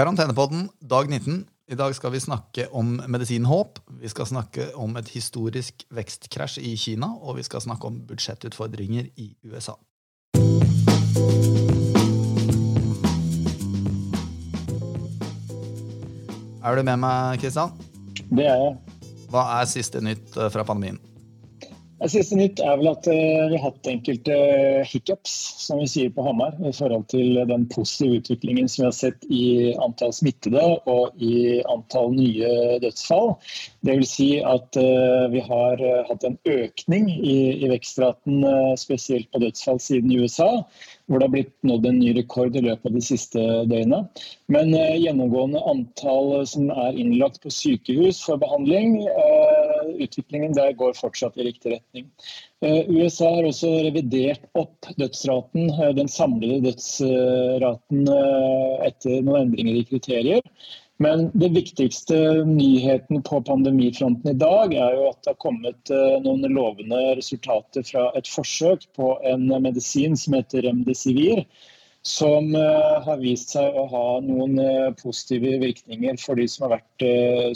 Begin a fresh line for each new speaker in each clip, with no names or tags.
Karantenepodden, dag 19. I dag skal vi snakke om medisinen håp. Vi skal snakke om et historisk vekstkrasj i Kina, og vi skal snakke om budsjettutfordringer i USA. Er du med meg, Kristian?
Det er jeg.
Hva er siste nytt eh, fra pandemien?
Siste nytt er vel at uh, vi har hatt enkelte hiccups, som vi sier på Hamar, i forhold til den positive utviklingen som vi har sett i antall smittede og i antall nye dødsfall. Dvs. Si at uh, vi har uh, hatt en økning i, i vekstraten, spesielt på dødsfall siden i USA hvor det har blitt nådd en ny rekord i løpet av de siste døgnene. Men eh, gjennomgående antall som er innlagt på sykehus for behandling, eh, utviklingen der går fortsatt i riktig retning. Eh, USA har også revidert opp dødsraten, eh, den samlede dødsraten eh, etter noen endringer i kriterier. Men det viktigste nyheten på pandemifronten i dag er jo at det har kommet noen lovende resultater fra et forsøk på en medisin som heter Remdesivir. Som eh, har vist seg å ha noen eh, positive virkninger for de som har vært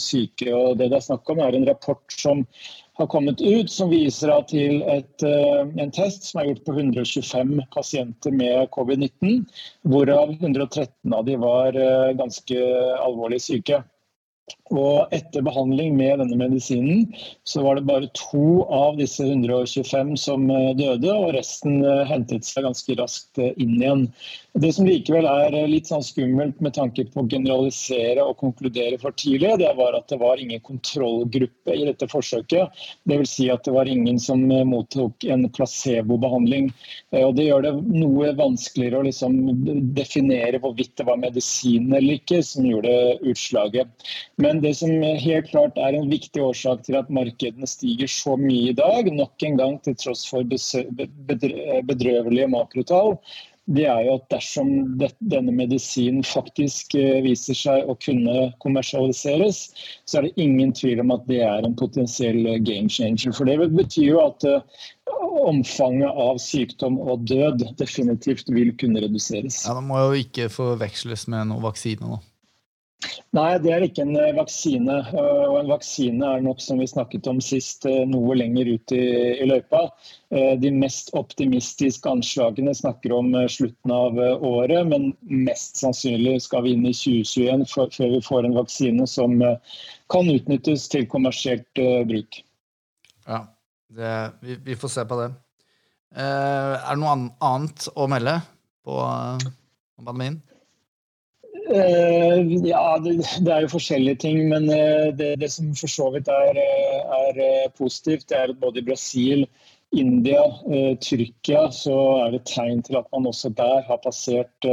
syke. Og det det er snakk om, er en rapport som har kommet ut, som viser til et, eh, en test som er gjort på 125 pasienter med covid-19, hvorav 113 av de var eh, ganske alvorlig syke. Og etter behandling med denne medisinen, så var det bare to av disse 125 som eh, døde, og resten hentet seg ganske raskt inn igjen. Det som likevel er litt sånn skummelt med tanke på å generalisere og konkludere for tidlig, det var at det var ingen kontrollgruppe i dette forsøket. Dvs. Si at det var ingen som mottok en placebobehandling. Eh, og Det gjør det noe vanskeligere å liksom definere hvorvidt det var medisin eller ikke som gjorde utslaget. Men det som helt klart er en viktig årsak til at markedene stiger så mye i dag, nok en gang til tross for bedrøvelige makrotall, det er jo at dersom denne medisinen faktisk eh, viser seg å kunne kommersialiseres, så er det ingen tvil om at det er en potensiell eh, game changer. For det betyr jo at eh, omfanget av sykdom og død definitivt vil kunne reduseres.
Ja, Det må jo ikke forveksles med noen vaksine nå.
Nei, det er ikke en eh, vaksine. Eh, og en vaksine er nok, som vi snakket om sist, eh, noe lenger ut i, i løypa. De mest optimistiske anslagene snakker om slutten av året, men mest sannsynlig skal vi inn i 2021 før vi får en vaksine som kan utnyttes til kommersielt bruk.
Ja, det, vi, vi, får se på det. er det noe annet å melde på pandemien?
Uh, ja, det, er jo forskjellige ting. Men uh, det, det, som for så vidt er, eh, er positivt, det er at både i Brasil, India, Tyrkia så er det tegn til at man også der har passert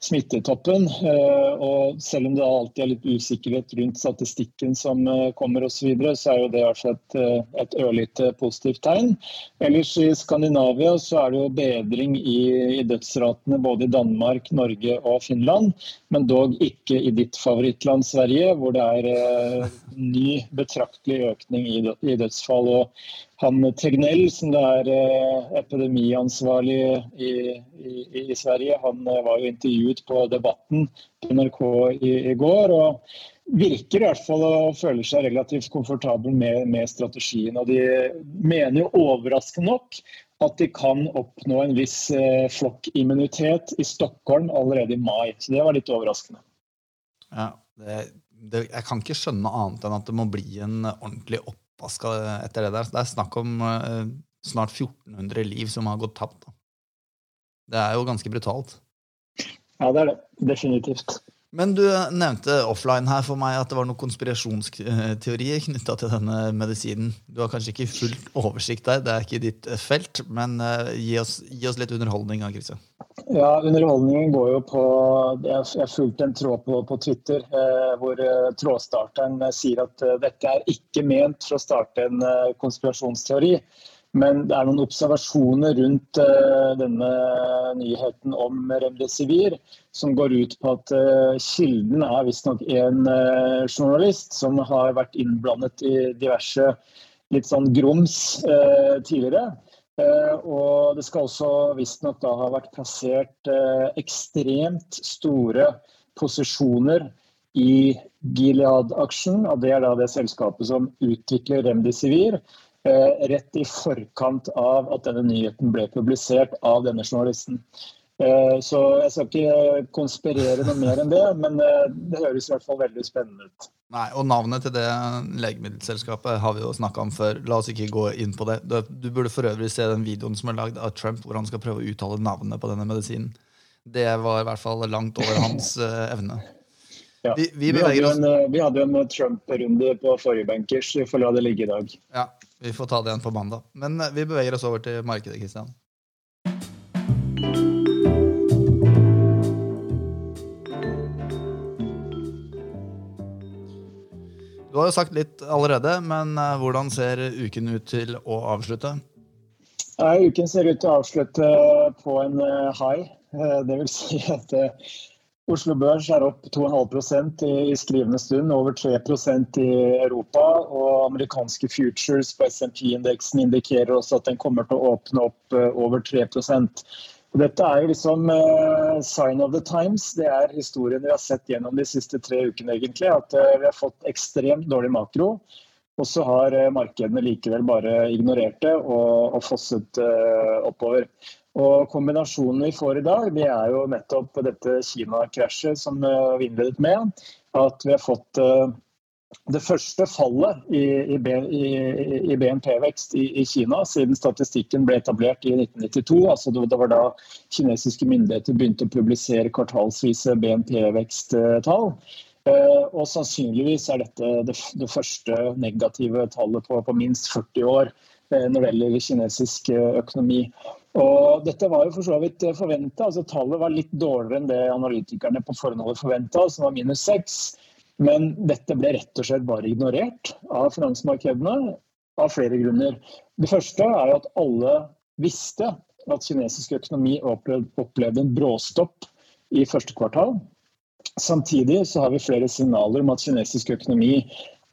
smittetoppen. Eh, og selv om det alltid er litt usikkerhet rundt statistikken som eh, kommer osv., så, videre, så er jo det altså et, eh, et ørlite positivt tegn. Ellers i Skandinavia så er det jo bedring i, i dødsratene både i Danmark, Norge og Finland, men dog ikke i ditt favorittland Sverige, hvor det er ny betraktelig økning i, dødsfall. Og han Tegnell, som det er eh, epidemiansvarlig i, i, i, Sverige, han eh, var jo intervjuet på Debatten på NRK i, i går. og virker i hvert fall å føle seg relativt komfortabel med, med, strategien. Og de mener jo overraskende nok at de kan oppnå en viss eh, flokkimmunitet i Stockholm allerede i mai. Så det var litt overraskende.
Ja, det, det, jeg kan ikke skjønne annet enn at det må bli en ordentlig opp oppvaska etter det der. Det er snakk om uh, snart 1400 liv som har gått tapt. Da. Det er jo ganske brutalt.
Ja, det er det. Definitivt.
Men du nevnte offline her for meg at det var noen konspirasjonsteorier knytta til denne medisinen. Du har kanskje ikke fullt oversikt der, det er ikke ditt felt, men gi, oss, gi, oss, litt underholdning. Christian.
Ja, underholdningen går jo på Jeg fulgte en tråd på, på Twitter eh, hvor eh, trådstarteren eh, sier at eh, dette er ikke ment for å starte en eh, konspirasjonsteori. Men det er noen observasjoner rundt denne nyheten om remdesivir som går ut på at kilden er visstnok en journalist som har vært innblandet i diverse litt sånn grums tidligere. Og det skal også visstnok da ha vært plassert ekstremt store posisjoner i Gilead-aksjen. og Det er da det selskapet som utvikler Remdesivir. Rett i forkant av at denne nyheten ble publisert av denne journalisten. Så jeg skal ikke konspirere noe mer enn det, men det høres i hvert fall veldig spennende ut.
Nei, og Navnet til det legemiddelselskapet har vi jo snakka om før. La oss ikke gå inn på det. Du burde for øvrig se den videoen som er lagd av Trump, hvor han skal prøve å uttale navnet på denne medisinen. Det var i hvert fall langt over hans evne.
Ja. Vi, vi, vi, hadde en, eh, vi, hadde en, Trump-runde på forrige bankers. Vi får la det ligge i dag.
Ja, Vi får ta det igjen på mandag. Men uh, vi beveger oss over til markedet, Kristian. Du har jo sagt litt allerede, men eh, hvordan ser uken ut til å avslutte?
Ja, uken ser ut til å avslutte på en eh, high. Eh, det vil si at Oslo Børs er opp 2,5% i skrivende stund, over 3% i Europa. Og amerikanske futures på SMP-indeksen indikerer også at den kommer til å åpne opp over 3 dette er jo liksom uh, sign of the times. Det er historien vi har sett gjennom de siste tre ukene. egentlig, At uh, vi har fått ekstremt dårlig makro. Og så har uh, markedene likevel bare ignorert det og, og fosset oppover. Og Kombinasjonen vi får i dag, det er jo nettopp dette Kina-krasjet som vi innledet med. At vi har fått det første fallet i, BNP-vekst i, Kina siden statistikken ble etablert i 1992. Altså det, var da kinesiske myndigheter begynte å publisere kvartalsvise BNP-veksttall. Eh, og sannsynligvis er dette det, første negative tallet på, minst 40 år eh, når det gjelder kinesisk eh, økonomi. Og dette var jo for så vidt forventa. Altså, tallet var litt dårligere enn det analytikerne på forhånd hadde forventa, som var minus 6. Men dette ble rett og slett bare ignorert av finansmarkedene av flere grunner. Det første er at alle visste at kinesisk økonomi opplevde en bråstopp i første kvartal. Samtidig så har vi flere signaler om at kinesisk økonomi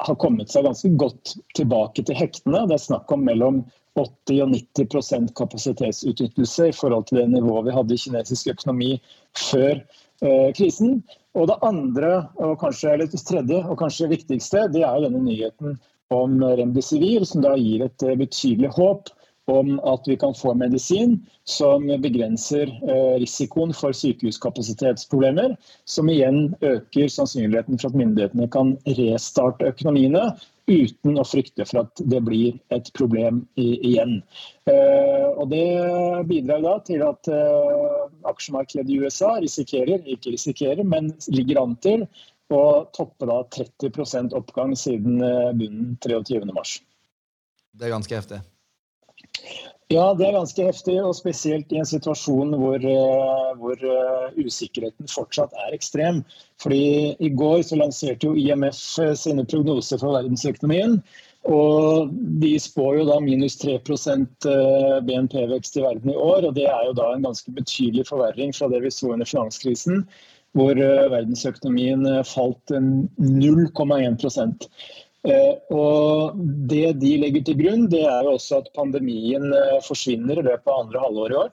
har kommet seg ganske godt tilbake til hektene. Det er snakk om mellom 80 og 90% kapasitetsutnyttelse i forhold til det nivået vi hadde i kinesisk økonomi før eh, krisen. Og det andre, og kanskje, eller det tredje og kanskje viktigste, det er denne nyheten om remdesivir, som da gir et eh, betydelig håp om at vi kan få medisin som begrenser eh, risikoen for sykehuskapasitetsproblemer, som igjen øker sannsynligheten for at myndighetene kan restarte økonomiene uten å frykte for at det blir et problem igjen. Eh, og Det bidrar da til at eh, aksjemarkedet i USA risikerer, ikke risikerer, men ligger an til å toppe da 30% oppgang siden bunnen 23.3.
Det er ganske heftig.
Ja, det er ganske heftig, og spesielt i en situasjon hvor, hvor usikkerheten fortsatt er ekstrem. Fordi I går så lanserte jo IMF sine prognoser for verdensøkonomien. Og de spår jo da minus 3 eh, BNP-vekst i verden i år. og Det er jo da en ganske betydelig forverring fra det vi så under finanskrisen, hvor eh, verdensøkonomien eh, falt 0,1 og Det de legger til grunn, det er jo også at pandemien forsvinner i løpet av andre halvår i år.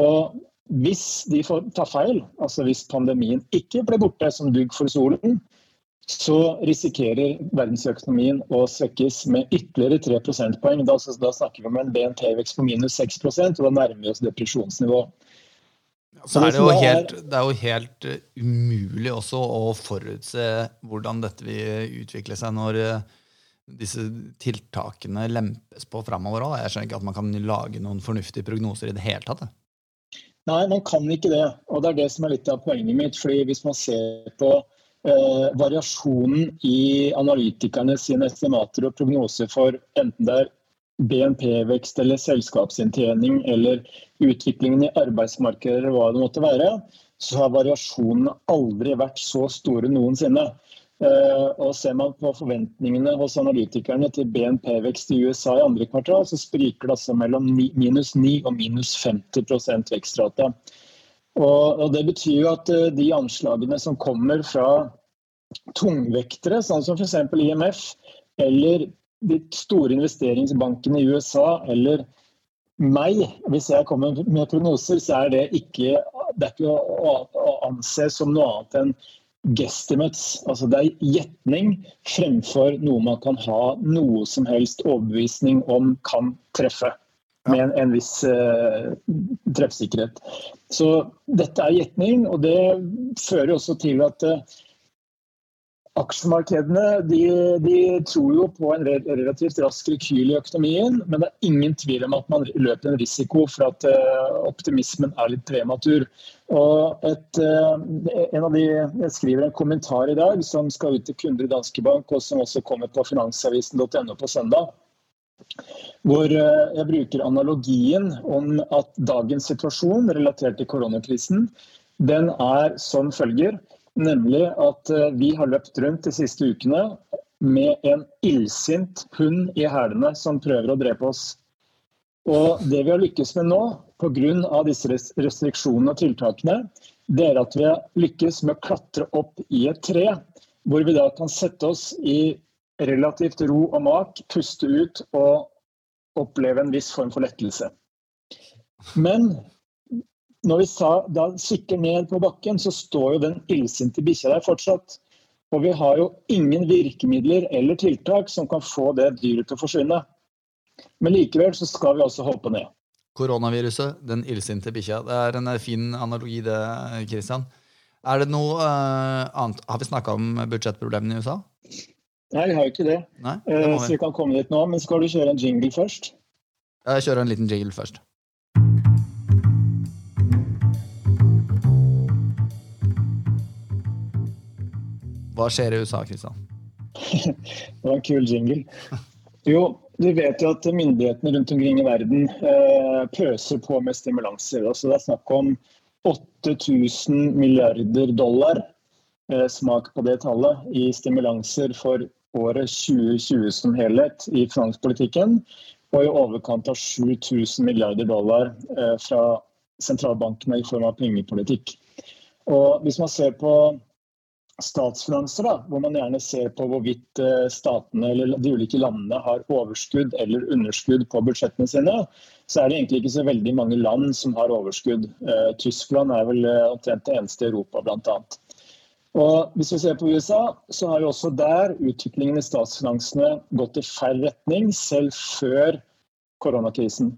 Og Hvis de får ta feil, altså hvis pandemien ikke ble borte som dugg for solen, så risikerer verdensøkonomien å svekkes med ytterligere 3 prosentpoeng. Da, da, snakker vi om en BNP-vekst på minus 6 og da nærmer vi oss depresjonsnivå.
Så er det, jo helt, det er jo helt uh, umulig også å forutse hvordan dette vil utvikle seg når uh, disse tiltakene lempes på framover òg. Jeg skjønner ikke at man kan lage noen fornuftige prognoser i det hele tatt.
Nei, man kan ikke det. Og det er det som er litt av poenget mitt. fordi hvis man ser på eh, variasjonen i analytikerne sine estimater og prognoser for enten det er BNP-vekst eller selskapsinntjening eller utviklingen i arbeidsmarkedet eller hva det måtte være, så har variasjonene aldri vært så store noensinne. Uh, og Ser man på forventningene hos analytikerne til BNP-vekst i USA i andre kvartal, så spriker det altså mellom minus 9 og minus 50 vekstrate. Og, Det betyr jo at uh, de anslagene som kommer fra tungvektere, sånn som f.eks. IMF, eller de store investeringsbankene i USA, eller meg, hvis jeg kommer med prognoser, så er det ikke, det er ikke å, å anse som noe annet enn guestimates. Altså det er gjetning fremfor noe man kan ha noe som helst overbevisning om kan treffe. Med en, en viss uh, treffsikkerhet. Så dette er gjetning, og det fører også til at uh, Aksjemarkedene de, de, tror jo på en relativt rask rekyl i økonomien, men det er ingen tvil om at man løper en risiko for at uh, optimismen er litt prematur. Og et, uh, en av de, Jeg skriver en kommentar i dag som skal ut til kunder i Danske Bank, og som også kommer på finansavisen.no på søndag. Hvor uh, jeg bruker analogien om at dagens situasjon relatert til koronakrisen, den er som følger. Nemlig at eh, vi har løpt rundt de siste ukene med en illsint hund i hælene som prøver å drepe oss. Og det vi har lykkes med nå, pga. disse restriksjonene og tiltakene, det er at vi har lykkes med å klatre opp i et tre, hvor vi da kan sette oss i relativt ro og mak, puste ut og oppleve en viss form for lettelse. Men når vi sa, da kikker ned på bakken, så står jo den illsinte bikkja der fortsatt. Og vi har jo ingen virkemidler eller tiltak som kan få det dyret til å forsvinne. Men likevel så skal vi altså hoppe ned.
Koronaviruset, den illsinte bikkja. Det er en fin analogi, det, Kristian. Er det noe uh, annet Har vi snakka om budsjettproblemene i USA?
Nei, vi har jo ikke det. Nei, det vi. så vi kan komme dit nå. Men skal du kjøre en jingle først?
Jeg kjører en liten jingle først. Hva skjer i USA, Kristian?
det var en kul jingle. Jo, du vet jo at myndighetene rundt omkring i verden eh, pøser på med stimulanser. Altså, det er snakk om 8000 milliarder dollar, eh, smak på det tallet, i stimulanser for året 2020 som helhet i finanspolitikken. Og i overkant av 7000 milliarder dollar eh, fra sentralbankene i form av pengepolitikk. Og hvis man ser på statsfinanser, da, hvor man gjerne ser på hvorvidt eh, statene eller de ulike landene har overskudd eller underskudd på budsjettene sine, så er det egentlig ikke så veldig mange land som har overskudd. Eh, Tyskland er vel eh, omtrent det eneste i Europa, bl.a. Og hvis vi ser på USA, så har jo også der utviklingen i statsfinansene gått i feil retning, selv før koronakrisen.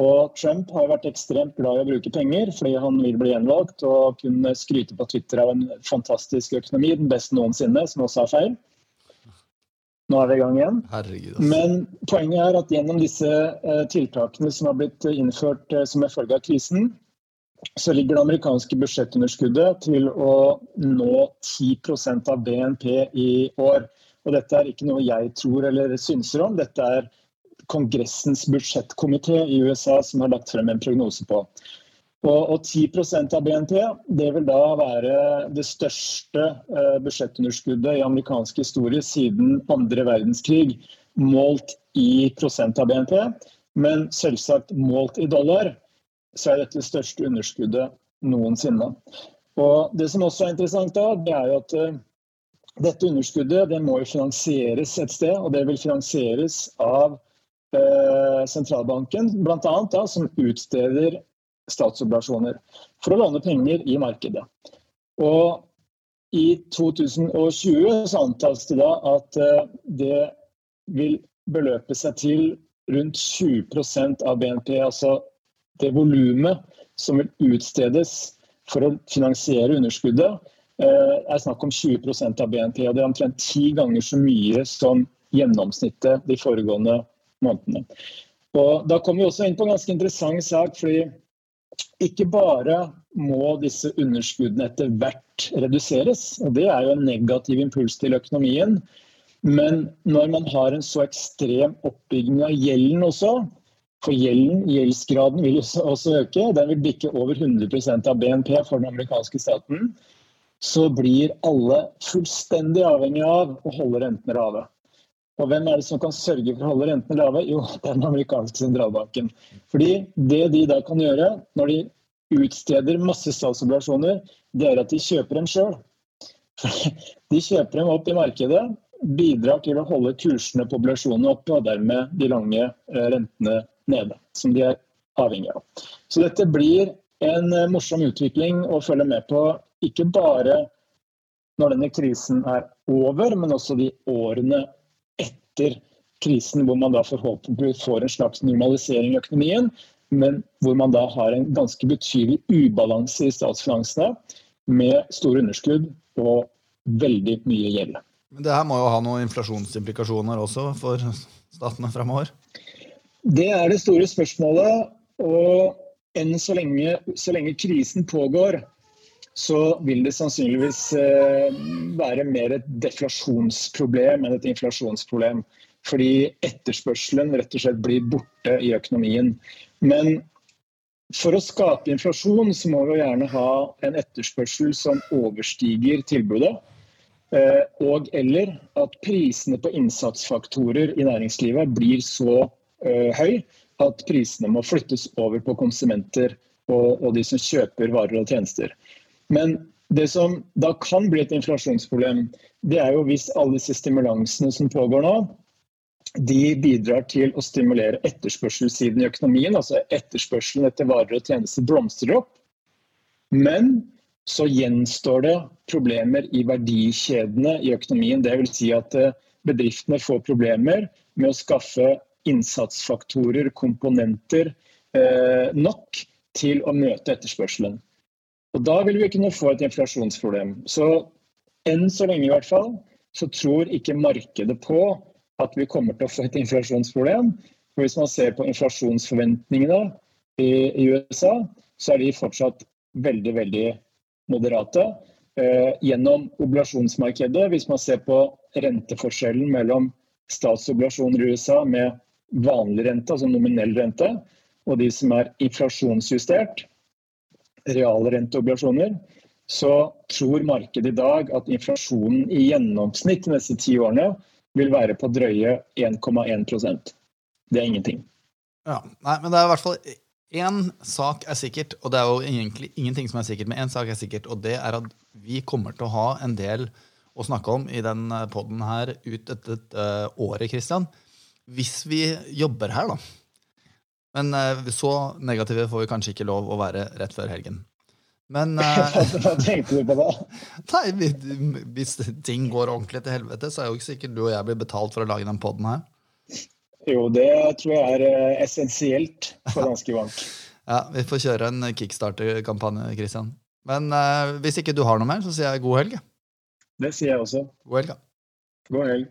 Og Trump har vært ekstremt glad i å bruke penger fordi han vil bli gjenvalgt og kunne skryte på Twitter av en fantastisk økonomi, den beste noensinne, som også er feil. Nå er vi i gang igjen.
Herregud,
Men poenget er at gjennom disse eh, tiltakene som har blitt innført eh, som en følge av krisen, så ligger det amerikanske budsjettunderskuddet til å nå 10% av BNP i år. Og dette er ikke noe jeg tror eller synser om. Dette er Kongressens budsjettkomité i USA som har lagt frem en prognose på. Og, og 10% av BNP det vil da være det største uh, budsjettunderskuddet i amerikansk historie siden andre verdenskrig, målt i prosent av BNP. Men selvsagt målt i dollar, så er dette det største underskuddet noensinne. Og Det som også er interessant, da, det er jo at uh, dette underskuddet det må jo finansieres et sted. Og det vil finansieres av Eh, sentralbanken, bl.a. Da, som utsteder statsobligasjoner for å låne penger i markedet. Og I 2020 så antas det da at eh, det vil beløpe seg til rundt 20% av BNP, altså det volumet som vil utstedes for å finansiere underskuddet, eh, er snakk om 20% av BNP. og Det er omtrent ti ganger så mye som gjennomsnittet de foregående månedene. Og da kommer vi også inn på en ganske interessant sak. fordi ikke bare må disse underskuddene etter hvert reduseres, og det er jo en negativ impuls til økonomien. Men når man har en så ekstrem oppbygging av gjelden også, for gjelden, gjeldsgraden vil også øke, den vil bikke over 100% av BNP for den amerikanske staten, så blir alle fullstendig avhengig av å holde rentene lave. Og hvem er det som kan sørge for å holde rentene lave? Jo, det er den amerikanske sentralbanken. Fordi det de da kan gjøre når de utsteder masse statsobligasjoner, det er at de kjøper dem sjøl. De kjøper dem opp i markedet, bidrar til å holde kursene på obligasjonene oppe og dermed de lange eh, rentene nede. Som de er avhengig av. Så dette blir en eh, morsom utvikling å følge med på, ikke bare når denne krisen er over, men også de årene etter krisen, hvor man da forhåpentligvis får en slags normalisering i økonomien, men hvor man da har en ganske betydelig ubalanse i statsfinansene, med store underskudd og veldig mye gjeld.
Men det her må jo ha noen inflasjonsimplikasjoner også for statene fremover?
Det er det store spørsmålet. Og enn så lenge, så lenge krisen pågår, så vil det sannsynligvis eh, være mer et deflasjonsproblem enn et inflasjonsproblem. Fordi etterspørselen rett og slett blir borte i økonomien. Men for å skape inflasjon så må vi gjerne ha en etterspørsel som overstiger tilbudet. Eh, og eller at prisene på innsatsfaktorer i næringslivet blir så uh, høy at prisene må flyttes over på konsumenter og de som kjøper varer og tjenester. Men det som da kan bli et inflasjonsproblem, det er jo hvis alle disse stimulansene som pågår nå, de bidrar til å stimulere etterspørselssiden i økonomien. Altså etterspørselen etter varer og tjenester blomstrer opp. Men så gjenstår det problemer i verdikjedene i økonomien. Dvs. Si at eh, bedriftene får problemer med å skaffe innsatsfaktorer, komponenter, eh, nok til å møte etterspørselen. Og Da vil vi kunne få et inflasjonsproblem. Så enn så lenge i hvert fall, så tror ikke markedet på at vi kommer til å få et inflasjonsproblem. For Hvis man ser på inflasjonsforventningene i, USA, så er de fortsatt veldig, veldig moderate. Eh, gjennom oblasjonsmarkedet, hvis man ser på renteforskjellen mellom statsobligasjoner i USA med vanlig rente, altså nominell rente, og de som er inflasjonsjustert, realrenteobligasjoner, så tror markedet i dag at inflasjonen i gjennomsnitt de neste ti årene vil være på drøye 1,1% Det er ingenting.
Ja, nei, men det er i hvert fall én sak er sikkert, og det er jo egentlig ingenting som er sikkert, men én sak er sikkert, og det er at vi kommer til å ha en del å snakke om i den poden her ut dette uh, året, Christian. Hvis vi jobber her, da. Men uh, så negative får vi kanskje ikke lov å være rett før helgen. Men
uh, Hva tenkte du på da?
Nei, Hvis ting går ordentlig til helvete, så er jo ikke sikkert du og jeg blir betalt for å lage den poden her.
Jo, det tror jeg er uh, essensielt for Danske Bank.
ja, vi får kjøre en kickstarter-kampanje, Christian. Men uh, hvis ikke du har noe mer, så sier jeg god helg.
Det sier jeg også.
God helg.
God helg.